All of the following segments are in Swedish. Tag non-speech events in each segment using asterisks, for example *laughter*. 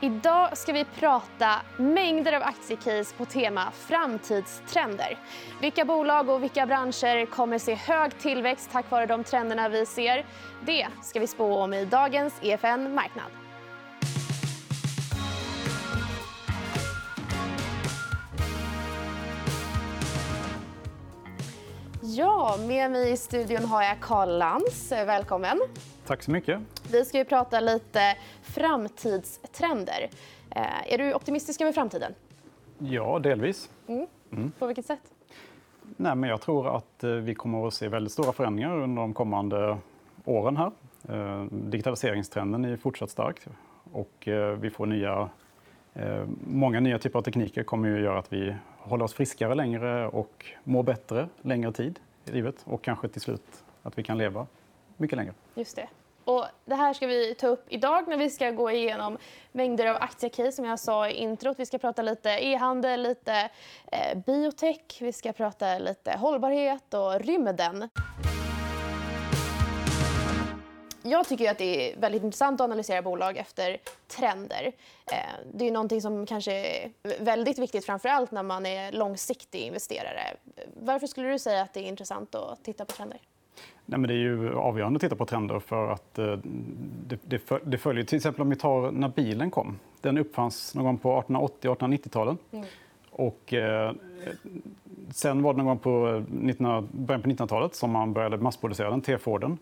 Idag ska vi prata mängder av aktiecase på tema framtidstrender. Vilka bolag och vilka branscher kommer se hög tillväxt tack vare de trenderna vi ser? Det ska vi spå om i dagens EFN Marknad. Ja, med mig i studion har jag Karl Lantz. Välkommen. Tack så mycket. Vi ska prata lite framtidstrender. Eh, är du optimistisk över framtiden? Ja, delvis. Mm. Mm. På vilket sätt? Nej, men jag tror att eh, vi kommer att se väldigt stora förändringar under de kommande åren. här. Eh, digitaliseringstrenden är fortsatt stark. Och vi får nya, många nya typer av tekniker kommer att göra att vi håller oss friskare längre och mår bättre längre tid i livet. Och kanske till slut att vi kan leva mycket längre. Just det. Och det här ska vi ta upp idag när vi ska gå igenom mängder av aktiecase som jag sa i introt. Vi ska prata lite e-handel, lite eh, biotech, vi ska prata lite hållbarhet och rymden. Jag tycker att det är väldigt intressant att analysera bolag efter trender. Eh, det är någonting som kanske är väldigt viktigt framför allt när man är långsiktig investerare. Varför skulle du säga att det är intressant att titta på trender? Nej, men det är ju avgörande att titta på trender för att eh, det, det, det, följer till exempel om vi tar när bilen kom. Den uppfanns någon gång på 1880-1890-talen. Mm. Och, eh, sen var det någon gång på 19, början på 1900-talet som man började massproducera den, T-Forden.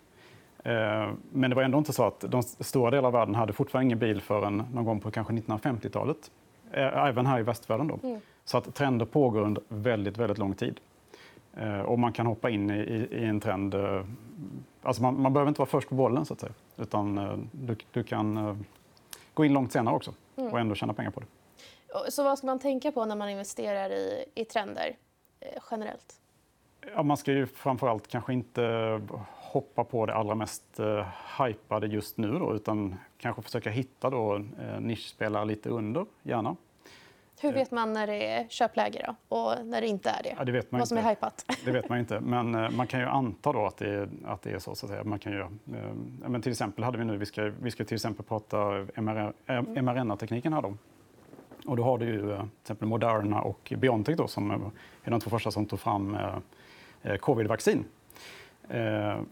Eh, men det var ändå inte så att de stora delar av världen hade fortfarande ingen bil förrän någon gång på kanske 1950-talet. Eh, även här i västvärlden. Då. Mm. Så att trender pågår under väldigt, väldigt lång tid. Eh, och man kan hoppa in i, i en trend. Eh, alltså man, man, behöver inte vara först på bollen, så att säga. utan eh, du, du kan gå in långt senare också mm. och ändå tjäna pengar på det. Så vad ska man tänka på när man investerar i, i trender generellt? Ja, man ska ju framförallt kanske inte hoppa på det allra mest hypade just nu då, utan kanske försöka hitta då, uh, nischspelare lite under, gärna. Hur vet man när det är köpläge då? och när det inte är det? Ja, det vet man Vad som inte. är hypat? Det vet man inte. Men uh, *laughs* man kan ju anta då att det är, att det är så. så att säga. Man kan ju, uh, men till exempel hade vi nu, vi ska, vi ska till exempel prata mRNA-tekniken här då. Och då har du ju till exempel Moderna och Biontech då, som är de två första som tog fram covid-vaccin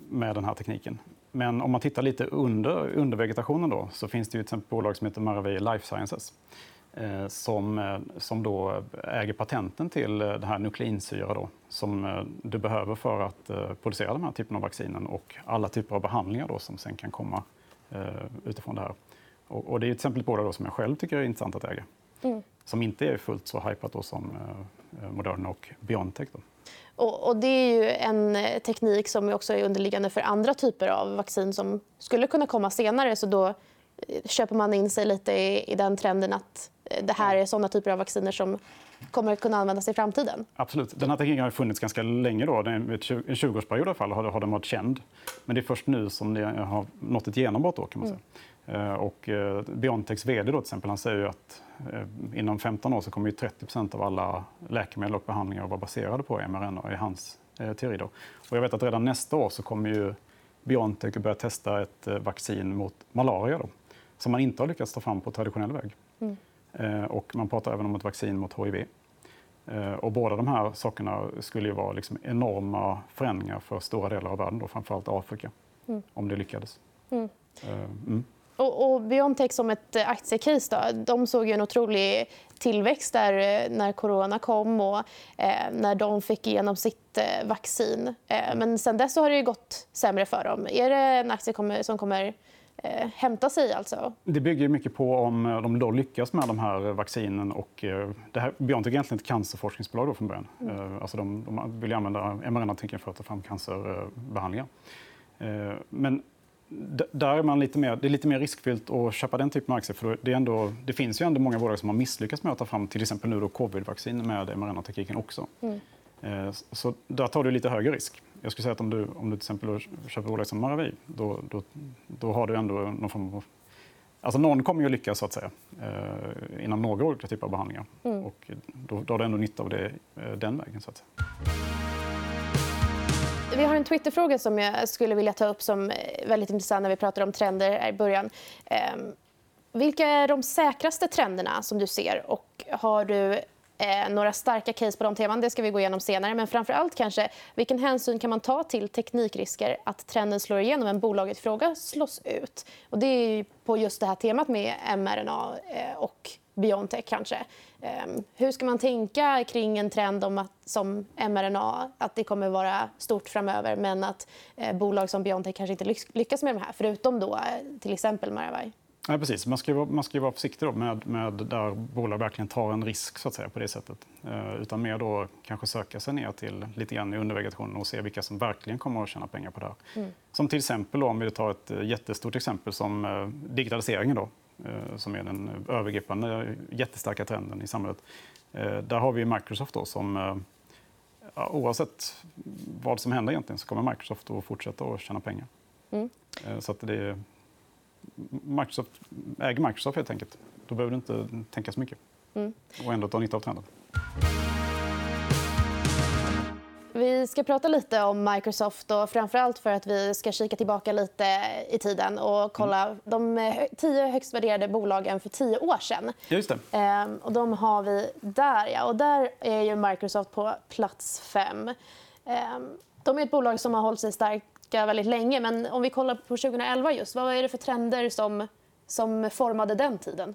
med den här tekniken. Men om man tittar lite under, under vegetationen då, så finns det ju exempel bolag som heter Maravai Life Sciences Eh, som, eh, som då äger patenten till eh, det här nukleinsyra då, som du behöver för att producera den här typen av vaccinen och alla typer av behandlingar då, som sen kan komma utifrån det här. Och, och det är till exempel ett bolag som jag själv tycker är intressant att äga. Mm. Som inte är fullt så då som Moderna och Biontech. Då. Och, och, det är ju en teknik som också är underliggande för andra typer av vaccin som skulle kunna komma senare. Så då köper man in sig lite i, i den trenden att det här är såna typer av vacciner som kommer att kunna användas i framtiden. Absolut. Den här tekniken har funnits ganska länge. Då. En 20-årsperiod i alla fall har den varit känd. Men det är först nu som det har nått ett genombrott. Då, kan man säga. Mm. Och eh, Biontechs vd då, till exempel, han säger att eh, inom 15 år så kommer 30 av alla läkemedel och behandlingar att vara baserade på mRNA i hans eh, teori. Då. Och jag vet att redan nästa år så kommer ju Biontech att börja testa ett vaccin mot malaria då, som man inte har lyckats ta fram på traditionell väg. Mm. Eh, och man pratar även om ett vaccin mot hiv. Eh, och båda de här sakerna skulle ju vara liksom enorma förändringar för stora delar av världen, då, framförallt Afrika, mm. om det lyckades. Mm. Eh, mm. Och, och Biontech som ett aktiecase, då, de såg ju en otrolig tillväxt där när corona kom och eh, när de fick igenom sitt eh, vaccin. Eh, men sen dess har det gått sämre för dem. Är det en aktie som kommer eh, hämta sig. Alltså. Det bygger mycket på om eh, de då lyckas med de här vaccinen. Och, eh, det här, Biontech är egentligen ett cancerforskningsbolag då från början. Mm. Eh, alltså de, de vill använda mRNA-tekniken för att ta fram cancerbehandlingar. Eh, men där är man lite mer, det är lite mer riskfyllt att köpa den typen av aktier. För det, är ändå, det finns ju ändå många bolag som har misslyckats med att ta fram till exempel nu då covid-vaccin med mRNA-tekniken också. Mm. Eh, så där tar du lite högre risk. Jag skulle säga att om du, om du till exempel köper bolag som Maravi, då, då, då har du ändå någon form av... Alltså någon kommer ju att lyckas så att säga, eh, inom några olika typer av behandlingar. Mm. Och då, då har du ändå nytta av det eh, den vägen. Så att säga. Vi har en Twitterfråga som jag skulle vilja ta upp som är väldigt intressant när vi pratar om trender i början. Ehm, vilka är de säkraste trenderna som du ser? Och har du eh, några starka case på de teman? Det ska vi gå igenom senare. Men framför allt kanske, vilken hänsyn kan man ta till teknikrisker att trenden slår igenom en bolaget i fråga slås ut? Och det är på just det här temat med mRNA eh, och Biontech kanske. Ehm, hur ska man tänka kring en trend om att, som mRNA, att det kommer vara stort framöver men att eh, bolag som Biontech kanske inte lyckas med det här, förutom då eh, till exempel Maravai? Ja, precis. Man ska, man ska vara försiktig då med, med där bolag verkligen tar en risk så att säga, på det sättet. Eh, utan mer då kanske söka sig ner till lite grann i undervegetationen och se vilka som verkligen kommer att tjäna pengar på det här. Mm. Som till exempel, då, om vi tar ett jättestort exempel som eh, digitaliseringen. Då, eh, som är den övergripande jättestarka trenden i samhället. Eh, där har vi Microsoft då, som eh, ja, oavsett vad som händer egentligen så kommer Microsoft att fortsätta att tjäna pengar. Mm. Eh, så att det är Microsoft, äger Microsoft helt enkelt. Då behöver du inte tänka så mycket. Mm. Och ändå ta nytta av trenden. Vi ska prata lite om Microsoft och framförallt för att vi ska kika tillbaka lite i tiden och kolla mm. de tio högst värderade bolagen för tio år sedan. Just det. Ehm, och de har vi där. Ja. Och där är ju Microsoft på plats fem. Ehm, de är ett bolag som har hållit sig starkt ganska väldigt länge. Men om vi kollar på 2011, just, vad är det för trender som, som formade den tiden?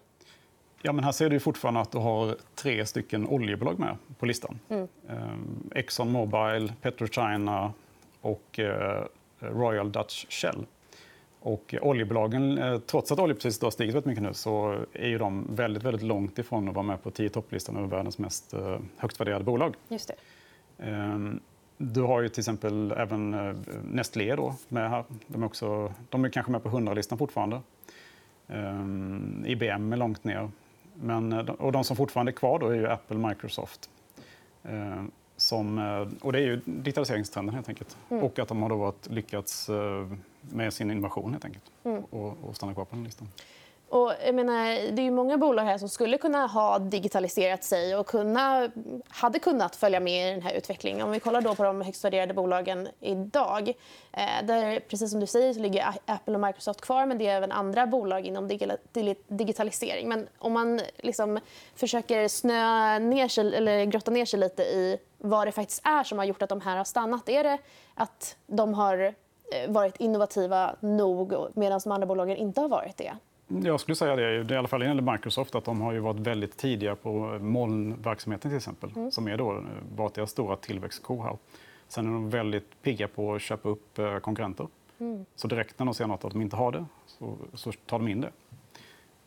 Ja, men här ser du fortfarande att du har tre stycken oljebolag med på listan. Mm. Um, Exxon Mobil, PetroChina och uh, Royal Dutch Shell. Och oljebolagen, eh, trots att oljepriset har stigit väldigt mycket nu så är ju de väldigt, väldigt långt ifrån att vara med på tio topplistan över världens mest högst värderade bolag. Just det. Du har ju till exempel även eh, Nestlé då med här. De är, också, de är kanske med på 100-listan fortfarande. Um, IBM är långt ner. Men, eh, och de som fortfarande är kvar då är ju Apple Microsoft. Uh, som, och det är ju digitaliseringstrenden helt enkelt. Mm. Och att de har då varit, lyckats med sin innovation helt enkelt. Mm. Och, och stanna kvar på den listan. Och jag menar, det är många bolag här som skulle kunna ha digitaliserat sig och kunna, hade kunnat följa med i den här utvecklingen. Om vi kollar då på de högst värderade bolagen idag. Eh, där, precis som du säger så ligger Apple och Microsoft kvar men det är även andra bolag inom digitalisering. Men om man liksom försöker snöa ner sig, eller grotta ner sig lite i vad det faktiskt är som har gjort att de här har stannat. Är det att de har eh, varit innovativa nog medan de andra bolagen inte har varit det? Jag skulle säga det, i alla fall när det gäller Microsoft, att de har ju varit väldigt tidiga på molnverksamheten till exempel, mm. som är då varit deras stora tillväxtko här. Sen är de väldigt pigga på att köpa upp eh, konkurrenter. Mm. Så direkt när de ser något att de inte har det, så, så tar de in det.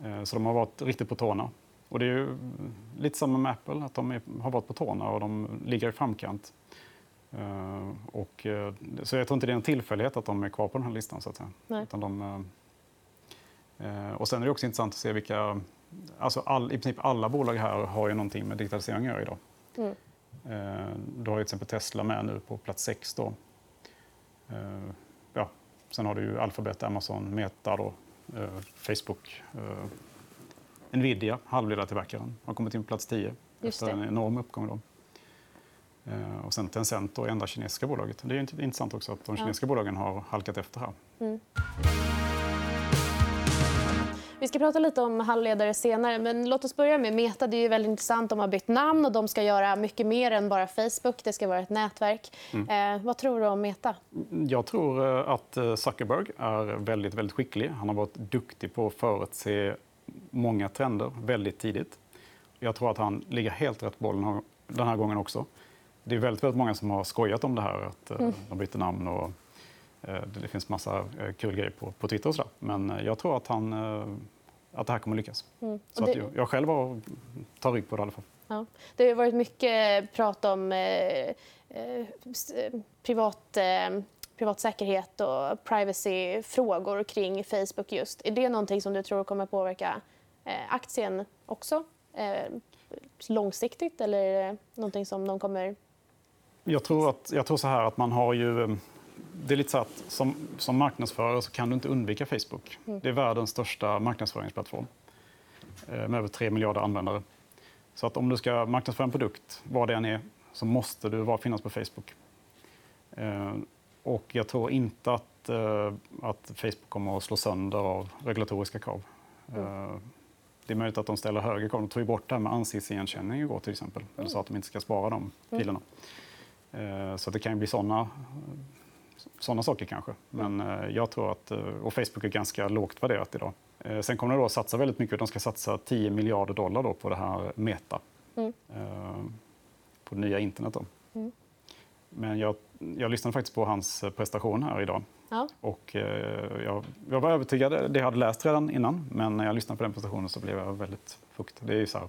Eh, så de har varit riktigt på tårna. Och det är ju lite samma med Apple, att de är, har varit på tårna och de ligger i framkant. Och, så jag tror inte det är en tillfällighet att de är kvar på den här listan. Så att säga. Utan de, Eh, och sen är det också intressant att se vilka... Alltså all, I princip alla bolag här har ju någonting med digitalisering att göra idag. Mm. Eh, du har ju till exempel Tesla med nu på plats 6. Då. Eh, ja. Sen har du ju Alphabet, Amazon, Meta, då, Facebook. Nvidia, halvledartillverkaren, har kommit in på plats 10 Just efter en enorm uppgång. Då. Och sen Tencent, det enda kinesiska bolaget. Det är intressant också att de kinesiska ja. bolagen har halkat efter här. Mm. Vi ska prata lite om halvledare senare, men låt oss börja med Meta. Det är väldigt intressant. De har bytt namn och de ska göra mycket mer än bara Facebook. Det ska vara ett nätverk. Mm. Eh, vad tror du om Meta? Jag tror eh, att eh, Zuckerberg är väldigt, väldigt skicklig. Han har varit duktig på att förutse många trender väldigt tidigt. Jag tror att han ligger helt rätt boll den här gången också. Det är väldigt, väldigt många som har skojat om det här, att mm. de byter namn och det finns massa kul grejer på, på Twitter och så Men jag tror att han att det här kommer att lyckas. Mm. Så det... att jag själv har, tar rygg på det i alla fall. Ja. Det har varit mycket prat om eh, eh, privat, eh, privat säkerhet och privacyfrågor kring Facebook. just. Är det någonting som du tror kommer påverka eh, aktien också? Eh, långsiktigt eller är det någonting som de kommer... Jag tror, att, jag tror så här att man har ju eh, det är lite så att som, som marknadsförare så kan du inte undvika Facebook. Mm. Det är världens största marknadsföringsplattform eh, med över 3 miljarder användare. Så att om du ska marknadsföra en produkt, vad det än är, så måste du vara, finnas på Facebook. Eh, och jag tror inte att, eh, att Facebook kommer att slå sönder av regulatoriska krav. Mm. Det är möjligt att de ställer högre krav. De tog bort det här med ansiktsigenkänning igår till exempel. Eller mm. sa att de inte ska spara de mm. filerna. Mm. Så det kan ju bli såna, såna saker kanske. Men jag tror att, och Facebook är ganska lågt värderat idag. Sen kommer de då satsa väldigt mycket. De ska satsa 10 miljarder dollar då på det här Meta. Mm. På det nya internet. Då. Mm. Men jag, jag lyssnade faktiskt på hans prestation här idag. Ja. Och, eh, jag, jag, var övertygad, det jag hade läst redan innan, men när jag lyssnade på den presentationen så blev jag väldigt fukt. Det är så här,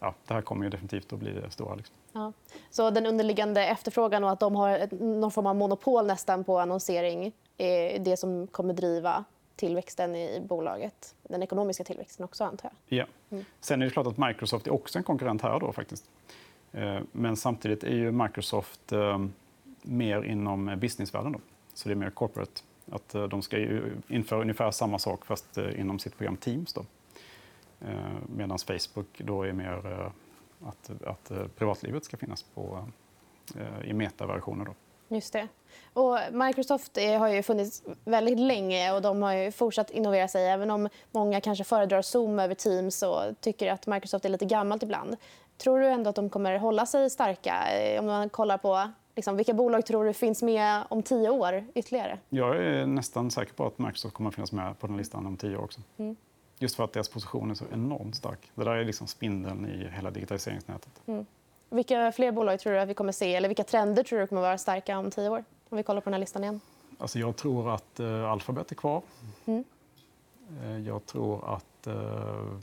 ja, det här kommer ju definitivt att bli det stora. Liksom. Ja. Så den underliggande efterfrågan och att de har någon form av monopol nästan på annonsering är det som kommer driva tillväxten i bolaget? Den ekonomiska tillväxten också, antar jag? Ja. Mm. Sen är det klart att Microsoft är också en konkurrent här. Då, faktiskt. Eh, men samtidigt är ju Microsoft eh, mer inom businessvärlden. Då. Så det är mer corporate. Att eh, de ska införa ungefär samma sak fast inom sitt program Teams. Då. Medan Facebook då är mer att, att privatlivet ska finnas på, i metaversioner. Då. Just det. Och Microsoft har ju funnits väldigt länge och de har ju fortsatt innovera sig. Även om många kanske föredrar Zoom över Teams och tycker att Microsoft är lite gammalt ibland. Tror du ändå att de kommer hålla sig starka? Eh, om man kollar på liksom, vilka bolag tror du finns med om tio år ytterligare? Jag är nästan säker på att Microsoft kommer att finnas med på den listan om tio år också. Mm. Just för att deras position är så enormt stark. Det där är liksom spindeln i hela digitaliseringsnätet. Mm. Vilka fler bolag tror du att vi kommer se? Eller vilka trender tror du kommer vara starka om tio år? Om vi kollar på den här listan igen. Alltså jag tror att uh, Alphabet är kvar. Mm. Uh, jag tror att uh,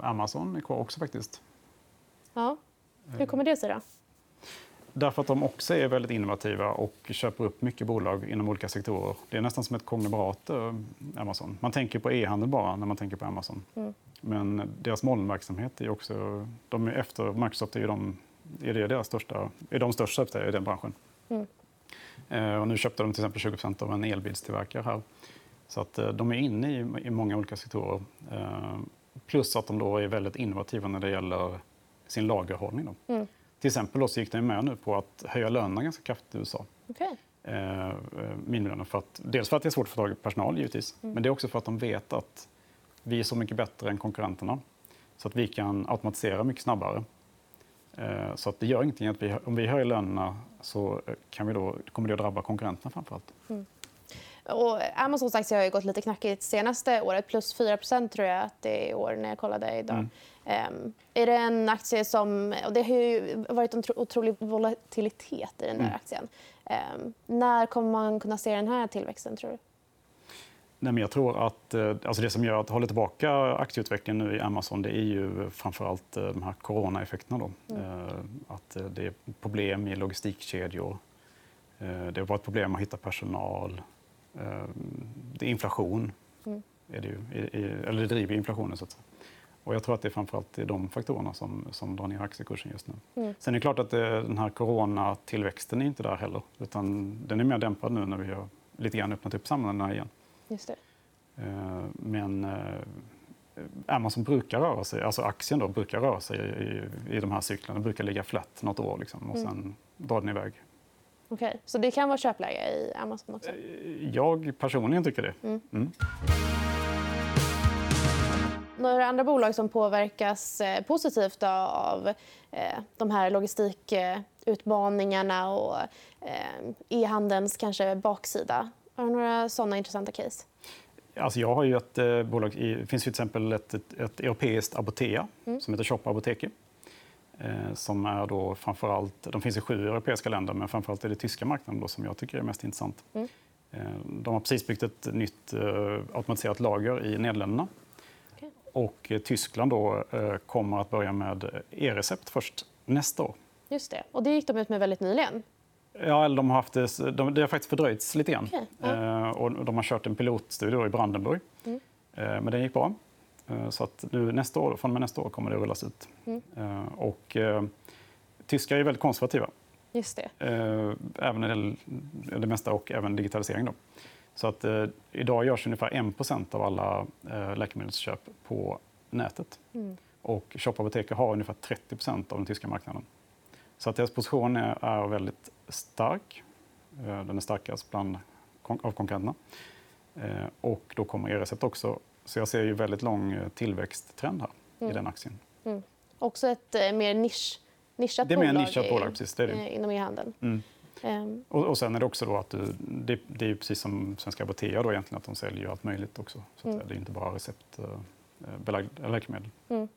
Amazon är kvar också faktiskt. Ja. Hur kommer det sig då? Därför att de också är väldigt innovativa och köper upp mycket bolag inom olika sektorer. Det är nästan som ett konglomerat, eh, Amazon. Man tänker på e-handel bara när man tänker på Amazon. Mm. Men deras molnverksamhet är också... De är efter Microsoft är, de, är det deras största, är de största i den branschen. Mm. Eh, och nu köpte de till exempel 20 av en elbilstillverkare här. Så att eh, de är inne i, i många olika sektorer. Plus att de då är väldigt innovativa när det gäller sin lagerhållning. Mm. Till exempel så gick de med nu på att höja lönerna ganska kraftigt i USA. Okay. Eh, eh minimilöner. För att, dels för att det är svårt att få tag i personal, givetvis. Mm. Men det är också för att de vet att vi är så mycket bättre än konkurrenterna. Så att vi kan automatisera mycket snabbare. Eh, så att det gör ingenting att vi, om vi höjer lönerna så kan vi då, kommer det att drabba konkurrenterna framför allt. Mm. Och Amazons aktie har gått lite knackigt senaste året. Plus 4% tror jag att det är i år när jag kollade idag. Mm. Um, är det en aktie som... Och det har varit en otrolig volatilitet i den där mm. aktien. Um, när kommer man kunna se den här tillväxten, tror du? Nej, men jag tror att eh, alltså det som gör att håller tillbaka aktieutvecklingen nu i Amazon det är ju framför allt eh, de här coronaeffekterna. Då. Mm. Eh, att det är problem i logistikkedjor. Det har varit problem att hitta personal. Det är inflation. Mm. Är det ju, eller det driver inflationen. Så att säga. Och jag tror att det är framförallt är de faktorerna som, som drar ner aktiekursen just nu. Mm. Sen är det klart att det, den här coronatillväxten är inte där heller. Utan den är mer dämpad nu när vi har lite grann öppnat upp samhällena igen. Just det. Eh, men eh, Amazon brukar röra sig, alltså aktien då, brukar röra sig i, i de här cyklerna. Brukar ligga flätt något år liksom, och mm. sen drar den iväg. Okay. så det kan vara köpläge i Amazon också? Eh, jag personligen tycker det. Mm. Mm. Några andra bolag som påverkas eh, positivt av eh, de här logistikutmaningarna och eh, e-handelns kanske baksida. Har du några såna intressanta case? Alltså jag har ju ett bolag, det finns till exempel ett, ett, ett europeiskt Apotea mm. som heter Shop Apoteke. Som är då framförallt, de finns i sju europeiska länder, men framförallt är det tyska marknaden då, som jag tycker är mest intressant. Mm. De har precis byggt ett nytt automatiserat lager i Nederländerna och Tyskland då, eh, kommer att börja med e-recept först nästa år. Just det. Och det gick de ut med väldigt nyligen. Ja, de har haft det, de, det har faktiskt fördröjts lite grann. Okay. Eh, och de har kört en pilotstudie i Brandenburg. Mm. Eh, men den gick bra. Så att nu, nästa år, från och med nästa år kommer det att rullas ut. Mm. Och, eh, tyskar är väldigt konservativa. Just det. även det, det mesta och även digitalisering. Då. Så att, eh, idag görs ungefär 1% av alla eh, läkemedelsköp på nätet. Mm. Och Shop Apotek har ungefär 30% av den tyska marknaden. Så att deras position är, är väldigt stark. Eh, den är starkast bland, av konkurrenterna. Eh, och då kommer e-recept också Så jag ser ju väldigt lång eh, tillväxttrend här i den aktien. Också ett eh, mer nisch, nischat Det är mer bolag, nischat i- bolag, precis. Det är det. eh, inom e-handeln. Mm. Ehm, Och, och sen är det också då att du, det, det är precis som Svenska Apotea då egentligen, att de säljer ju allt möjligt också. Så Mm. Det är inte bara receptbelagda läkemedel. Mm.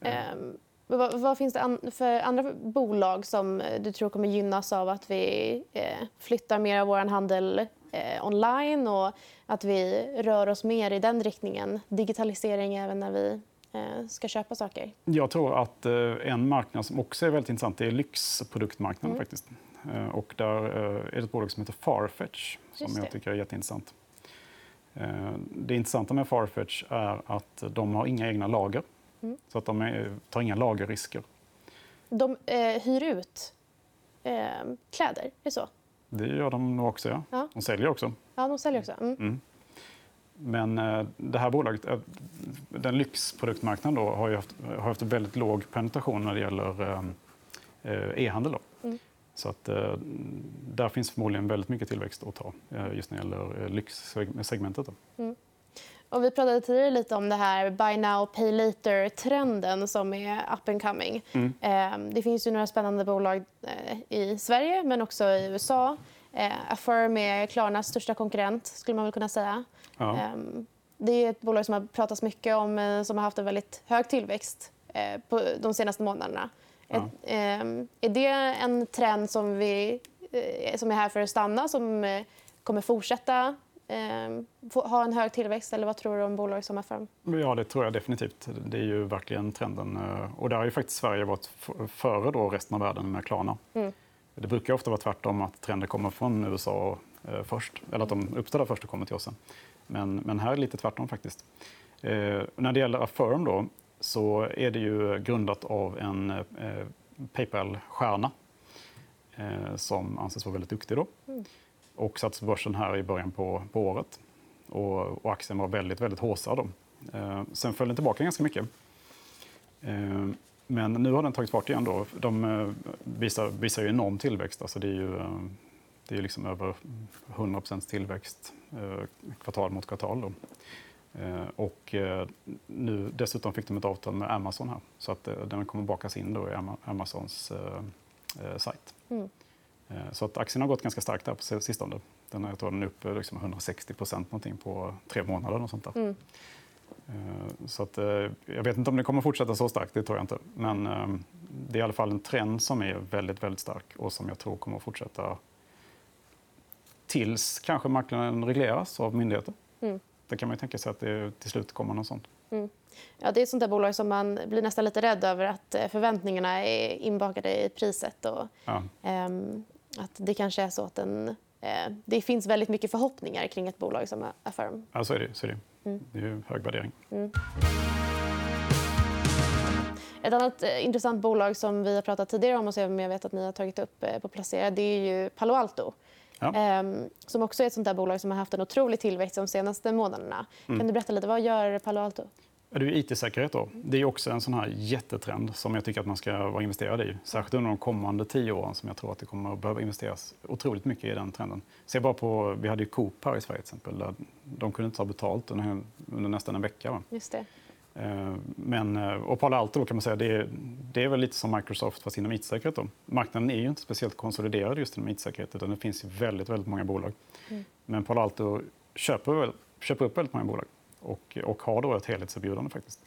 Eh, ehm, vad, vad finns det an, för andra bolag som du tror kommer gynnas av att vi eh, flyttar mer av vår handel eh, online och att vi rör oss mer i den riktningen? Digitalisering även när vi eh, ska köpa saker. Jag tror att eh, en marknad som också är väldigt intressant är lyxproduktmarknaden. Mm. faktiskt. Eh, Och där eh, är det ett bolag som heter Farfetch som jag tycker är jätteintressant. Eh, Det intressanta med Farfetch är att de har inga egna lager. Mm. Så att de är, tar inga lagerrisker. De eh, hyr ut eh, kläder, är det så? Det gör de nog också. Ja. Ja. De säljer också. Ja, de säljer också. Mm. Mm. Men eh, det här bolaget, eh, den lyxproduktmarknaden då, har haft, har haft väldigt låg penetration när det gäller eh, eh, e-handel. Mm. Så att, där finns förmodligen väldigt mycket tillväxt att ta just när det gäller lyxsegmentet. Då. Och vi pratade tidigare lite om det här buy now, pay later-trenden som är up and coming. Mm. Eh, det finns ju några spännande bolag eh, i Sverige, men också i USA. Eh, Affirm är Klarnas största konkurrent, skulle man väl kunna säga. Ja. Eh, det är ett bolag som har pratats mycket om, eh, som har haft en väldigt hög tillväxt på de senaste månaderna. Ja. Ett, eh, är det en trend som, vi, som är här för att stanna, som kommer fortsätta eh, ha en hög tillväxt? Eller vad tror du om bolag som Affirm? Ja, det tror jag definitivt. Det är ju verkligen trenden. eh, Och där har ju faktiskt Sverige varit före då resten av världen med Klarna. Mm. Det brukar ofta vara tvärtom, att trender kommer från USA eh, först. Eller att de uppstår där först och kommer till oss sen. Men, men här är det lite tvärtom faktiskt. Eh, när det gäller Affirm då, så är det ju grundat av en eh, Paypal-stjärna eh, som anses vara väldigt duktig. Då. Mm. Och sattes på börsen här i början på, på året. Och, och aktien var väldigt, väldigt håsad. Då. Eh, sen föll den tillbaka ganska mycket. Eh, men nu har den tagit fart igen. Då. De eh, visar, visar ju enorm tillväxt. Alltså det är ju eh, det är liksom över 100% tillväxt eh, kvartal mot kvartal. Då. Eh, och eh, nu dessutom fick de ett avtal med Amazon här. Så att eh, den kommer bakas in då i Amazons eh, eh, sajt. Mm. Eh, Så att aktien har gått ganska starkt där på sistone. Den jag tror den är uppe liksom 160 procent någonting på tre månader. Och sånt. Mm. Eh, Så att, eh, jag vet inte om det kommer fortsätta så starkt, det tror jag inte. Men eh, det är i alla fall en trend som är väldigt, väldigt stark och som jag tror kommer att fortsätta tills kanske marknaden regleras av myndigheter. Mm. Det kan man ju tänka sig att det till slut kommer något sånt. Ja, det är ett sånt där bolag som man blir nästan lite rädd över att eh, förväntningarna är inbakade i priset. Och, Ja. ehm, att det kanske är så att den, eh, det finns väldigt mycket förhoppningar kring ett bolag som Affirm. Ja, så är det. Så är det. Mm. det är ju hög värdering. Ett annat eh, intressant bolag som vi har pratat tidigare om och som jag vet att ni har tagit upp eh, på Placera det är ju Palo Alto. Ja. Ehm, som också är ett sånt där bolag som har haft en otrolig tillväxt de senaste månaderna. Mm. Kan du berätta lite, vad gör Palo Alto? Ja, Det är IT-säkerhet. Då. Det är också en sån här jättetrend som jag tycker att man ska vara investerad i. Särskilt under de kommande tio åren som jag tror att det kommer att behöva investeras otroligt mycket i den trenden. Se bara på, vi hade ju Coop här i Sverige till exempel. Där de kunde inte ta betalt under, under nästan en vecka. Va? Just det. Eh, Men, eh, och Palo Alto kan man säga, det är, det är väl lite som Microsoft fast inom IT-säkerhet. Då. Marknaden är ju inte speciellt konsoliderad just inom IT-säkerhet utan det finns väldigt, väldigt många bolag. Mm. Men Palo Alto köper, köper upp väldigt många bolag och, och har då ett helhetserbjudande faktiskt.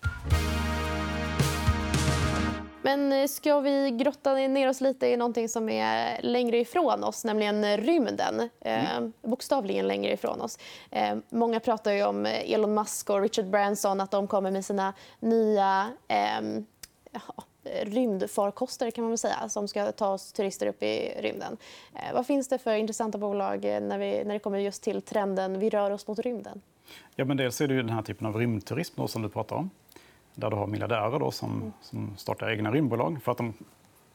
Men eh, ska vi grotta ner oss lite i någonting som är längre ifrån oss, nämligen rymden. Eh, bokstavligen längre ifrån oss. Eh, många pratar om Elon Musk och Richard Branson, att de kommer med sina nya ehm, ja, rymdfarkoster kan man väl säga, som ska ta oss turister upp i rymden. Eh, vad finns det för intressanta bolag eh, när, vi, när det kommer just till trenden vi rör oss mot rymden? Ja, men dels är det den här typen av rymdturism då, som du pratar om. Där du har miljardärer då, som, Mm. som startar egna rymdbolag för att de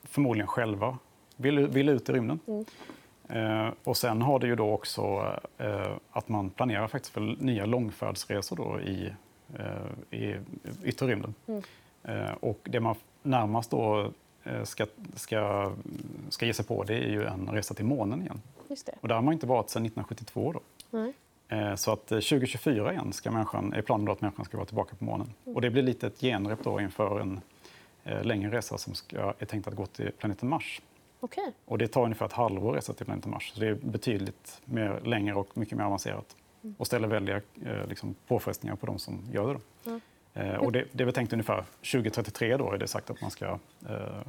förmodligen själva vill, vill ut i rymden. Mm. Eh, och sen har det ju då också eh, att man planerar faktiskt för nya långfärdsresor då i, eh, i yttre rymden. Mm. Eh, och det man närmast då eh, ska, ska, ska ge sig på det är ju en resa till månen igen. Och där har man inte varit sedan 1972. Då. Nej. Eh, Så att 2024 igen ska människan, är planen att människan ska vara tillbaka på månen. Och det blir lite ett genrep då inför en längre resa som ska, är tänkt att gå till planeten Mars. Okay. Och det tar ungefär ett halvår att resa till planeten Mars. Så det är betydligt mer, längre och mycket mer avancerat. Mm. Och ställer väldiga liksom, påfrestningar på de som gör det. Mm. Eh, och det, det är väl tänkt ungefär 2033 då är det sagt att man ska eh,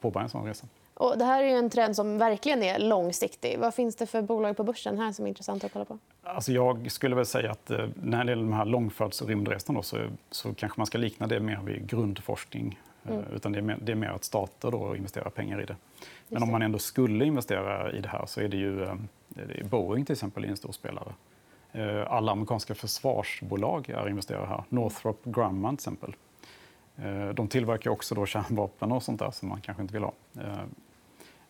påbörja en sån resa. Och det här är en trend som verkligen är långsiktig. Vad finns det för bolag på börsen här som är intressant att kolla på? Alltså jag skulle väl säga att eh, när det gäller de här långfärds och rymdresorna så, så kanske man ska likna det mer vid grundforskning. Eh, mm. Utan det är, mer, det är mer att stater då investerar pengar i det. Men om man ändå skulle investera i det här så är det ju det är Boeing till exempel är en stor spelare. Eh, alla amerikanska försvarsbolag är investerare här. Northrop Grumman till exempel. Eh, de tillverkar också då kärnvapen och sånt där som man kanske inte vill ha.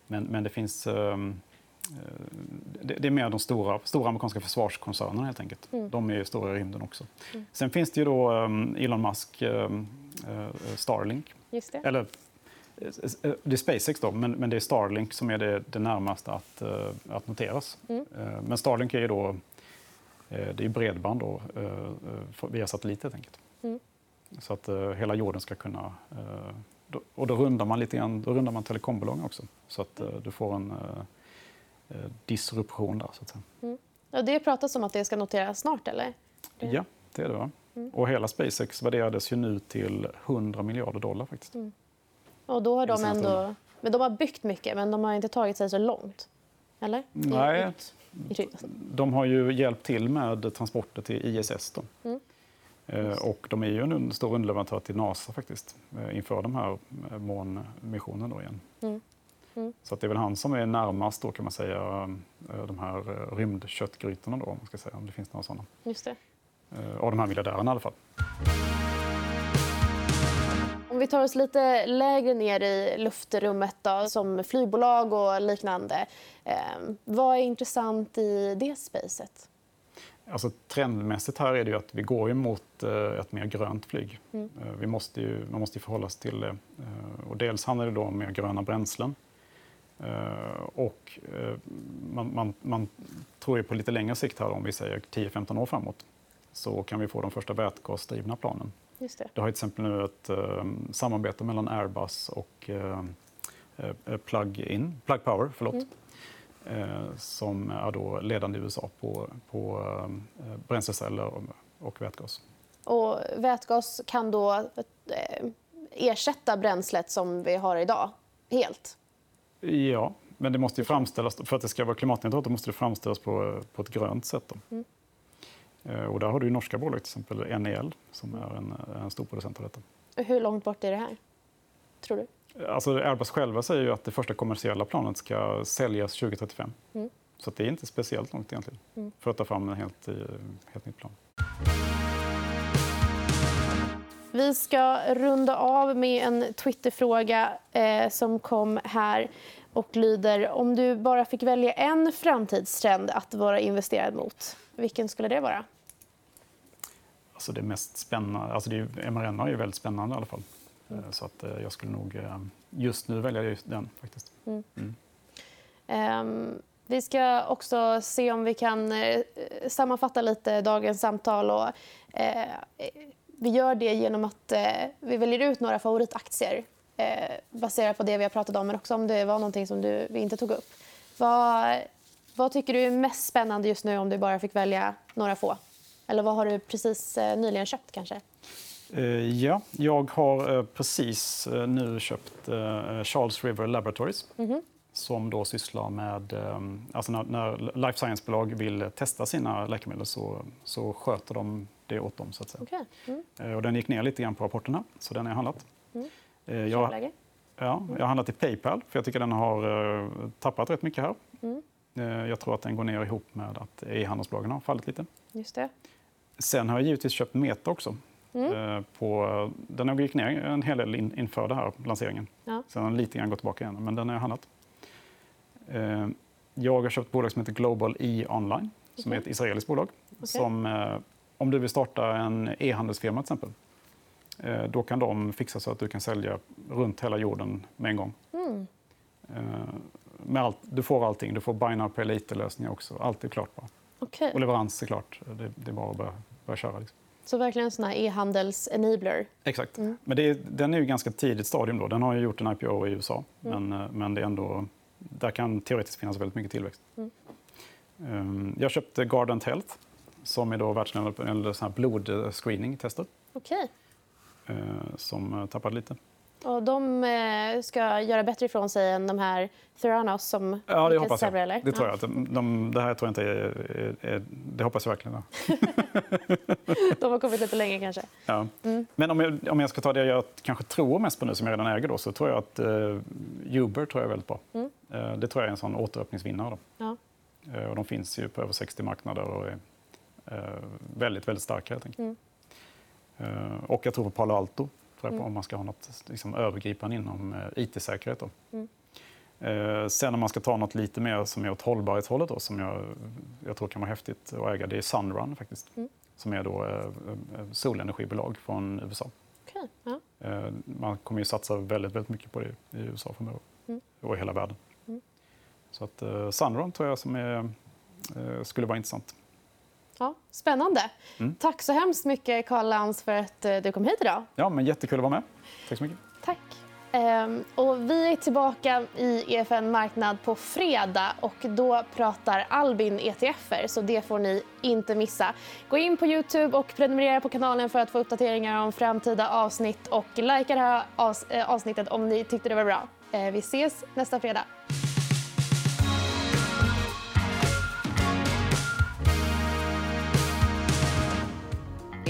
Eh, men, men det finns... Ehm, det är mer de stora, stora amerikanska försvarskoncernerna. helt enkelt. Mm. De är stora i rymden också. Mm. Sen finns det ju då ehm, Elon Musk, ehm, Starlink. Just det. Eller, det är SpaceX, då, men, men det är Starlink som är det, det närmaste att, att noteras. Mm. Men Starlink är ju då Eh, det är bredband då, eh, eh, via satellit helt enkelt. Mm. Så att hela jorden ska kunna... Och då rundar man lite grann, då rundar man telekombolagen också. Så att du får en disruption där. Så att säga. Mm. Och det pratas om att det ska noteras snart, eller? Ja, det är det. Va? Mm. Och hela SpaceX värderades ju nu till 100 miljarder dollar. faktiskt. Mm. Och då har de ändå... Men de har byggt mycket, men de har inte tagit sig så långt. Eller? Nej, de har ju hjälpt till med transporter till ISS. Då. Mm. Eh, och de är ju en stor underleverantör till Nasa faktiskt, eh, inför de här eh, månmissionen då igen. Mm. Mm. Så att det är väl han som är närmast då, kan man säga, de här rymdköttgrytorna, då, om, man ska säga, om det finns några sådana. Just det. Av de här miljardärerna i alla fall. Om vi tar oss lite lägre ner i luftrummet, då, som flygbolag och liknande. Vad är intressant i det spacet? Alltså, trendmässigt här är det ju att vi går mot eh, ett mer grönt flyg. Mm. Eh, vi måste ju, man måste ju förhålla sig till det. Eh, och dels handlar det då om mer gröna bränslen. Och man, man, man tror ju på lite längre sikt, här, om vi säger 10-15 år framåt, så kan vi få de första vätgasdrivna planen. Just det. det har till exempel nu ett um, samarbete mellan Airbus och uh, Plug-in, Plug Power, förlåt, mm. Uh, som är då ledande i USA på, på uh, bränsleceller och, vätgas. Och vätgas kan då ersätta bränslet som vi har idag helt? Ja, men det måste framställas, för att det ska vara klimatneutralt måste det framställas på, på ett grönt sätt. Mm. Eh, och där har du norska bolag, till exempel NEL, som är en, en stor producent av detta. Hur långt bort är det här, tror du? Alltså Airbus själva säger ju att det första kommersiella planet ska säljas 2035. Mm. Så det är inte speciellt långt egentligen mm. för att ta fram en helt, eh, helt nytt plan. Vi ska runda av med en Twitterfråga eh, som kom här och lyder om du bara fick välja en framtidstrend att vara investerad mot, vilken skulle det vara? Alltså det mest spännande, alltså det är, mRNA är ju väldigt spännande i alla fall. Mm. Så att eh, jag skulle nog eh, just nu välja just den faktiskt. Mm. Um, vi ska också se om vi kan eh, sammanfatta lite dagens samtal. Och, eh, vi gör det genom att eh, vi väljer ut några favoritaktier eh, baserat på det vi har pratat om, men också om det var någonting som du, vi inte tog upp. Vad, vad tycker du är mest spännande just nu om du bara fick välja några få? Eller vad har du precis eh, nyligen köpt kanske? Eh, ja, jag har eh, precis nu köpt Charles River Laboratories mm -hmm. som då sysslar med... Alltså när, när life science-bolag vill testa sina läkemedel så, så sköter de det åt dem. Så att säga. Okay. Mm. Och den gick ner lite grann på rapporterna, så den har jag handlat. Mm. Jag, ja, jag har handlat i Paypal, för jag tycker den har tappat rätt mycket här. Mm. Jag tror att den går ner ihop med att e-handelsbolagen har fallit lite. Just det. Sen har jag givetvis köpt Meta också. Mm. På, den har gick ner en hel del in, inför den här lanseringen. Ja. Sen har den lite grann gått tillbaka igen, men den har jag handlat. Jag har köpt ett bolag som heter Global E Online, som okay. är ett israeliskt bolag. Okay. Som, om du vill starta en e-handelsfirma till exempel, då kan de fixa så att du kan sälja runt hela jorden med en gång. Mm. Med allt, du får allting. Du får buy now pay later-lösningar också. Allt är klart. Bara. Okej. Och leverans är klart. Det, det är bara att börja, börja köra. Liksom. Så verkligen en sån e-handels-enabler. Exakt. Mm. Men det är, den är ju ganska tidigt stadium. Då. Den har ju gjort en IPO i USA. Mm. Men, eh, men det är ändå, där kan teoretiskt finnas väldigt mycket tillväxt. Mm. Um, jag köpte Guardant Health som är då världsledande på blodscreening-tester. Okej. eh, som eh, tappade lite. Och de eh, ska göra bättre ifrån sig än de här Theranos som Ja, det hoppas jag. sämre? Det, tror Ja. jag. De, de, det här tror jag inte är, är, är... Det hoppas jag verkligen. *laughs* De har kommit lite längre kanske. Ja. Mm. Men om jag, om jag ska ta det jag kanske tror mest på nu, som jag redan äger, då, så tror jag att uh, Uber tror jag är väldigt bra. Mm. Eh, det tror jag är en sån återöppningsvinnare. Då. Ja. Eh, och de finns ju på över 60 marknader och är eh, väldigt, väldigt starka. Helt enkelt. Mm. Eh, och jag tror på Palo Alto, jag på, Mm. om man ska ha något liksom, övergripande inom eh, IT-säkerhet. Mm. Eh, sen om man ska ta något lite mer som är åt hållbarhetshållet, då, som jag, jag tror kan vara häftigt att äga, det är Sunrun faktiskt. Mm. Som är då eh, solenergibolag från USA. Okej. Ja. Man kommer ju satsa väldigt, väldigt mycket på det i USA framöver. Mm. Och i hela världen. Mm. Så att Sunrun tror jag som är, skulle vara intressant. Ja, spännande. Mm. Tack så hemskt mycket, Karl Lantz, för att eh, du kom hit idag. Ja, men jättekul att vara med. Tack så mycket. Tack. Ehm, och vi är tillbaka i EFN Marknad på fredag och då pratar Albin ETFer, så det får ni inte missa. Gå in på Youtube och prenumerera på kanalen för att få uppdateringar om framtida avsnitt och likea det här eh, avsnittet om ni tyckte det var bra. Eh, vi ses nästa fredag.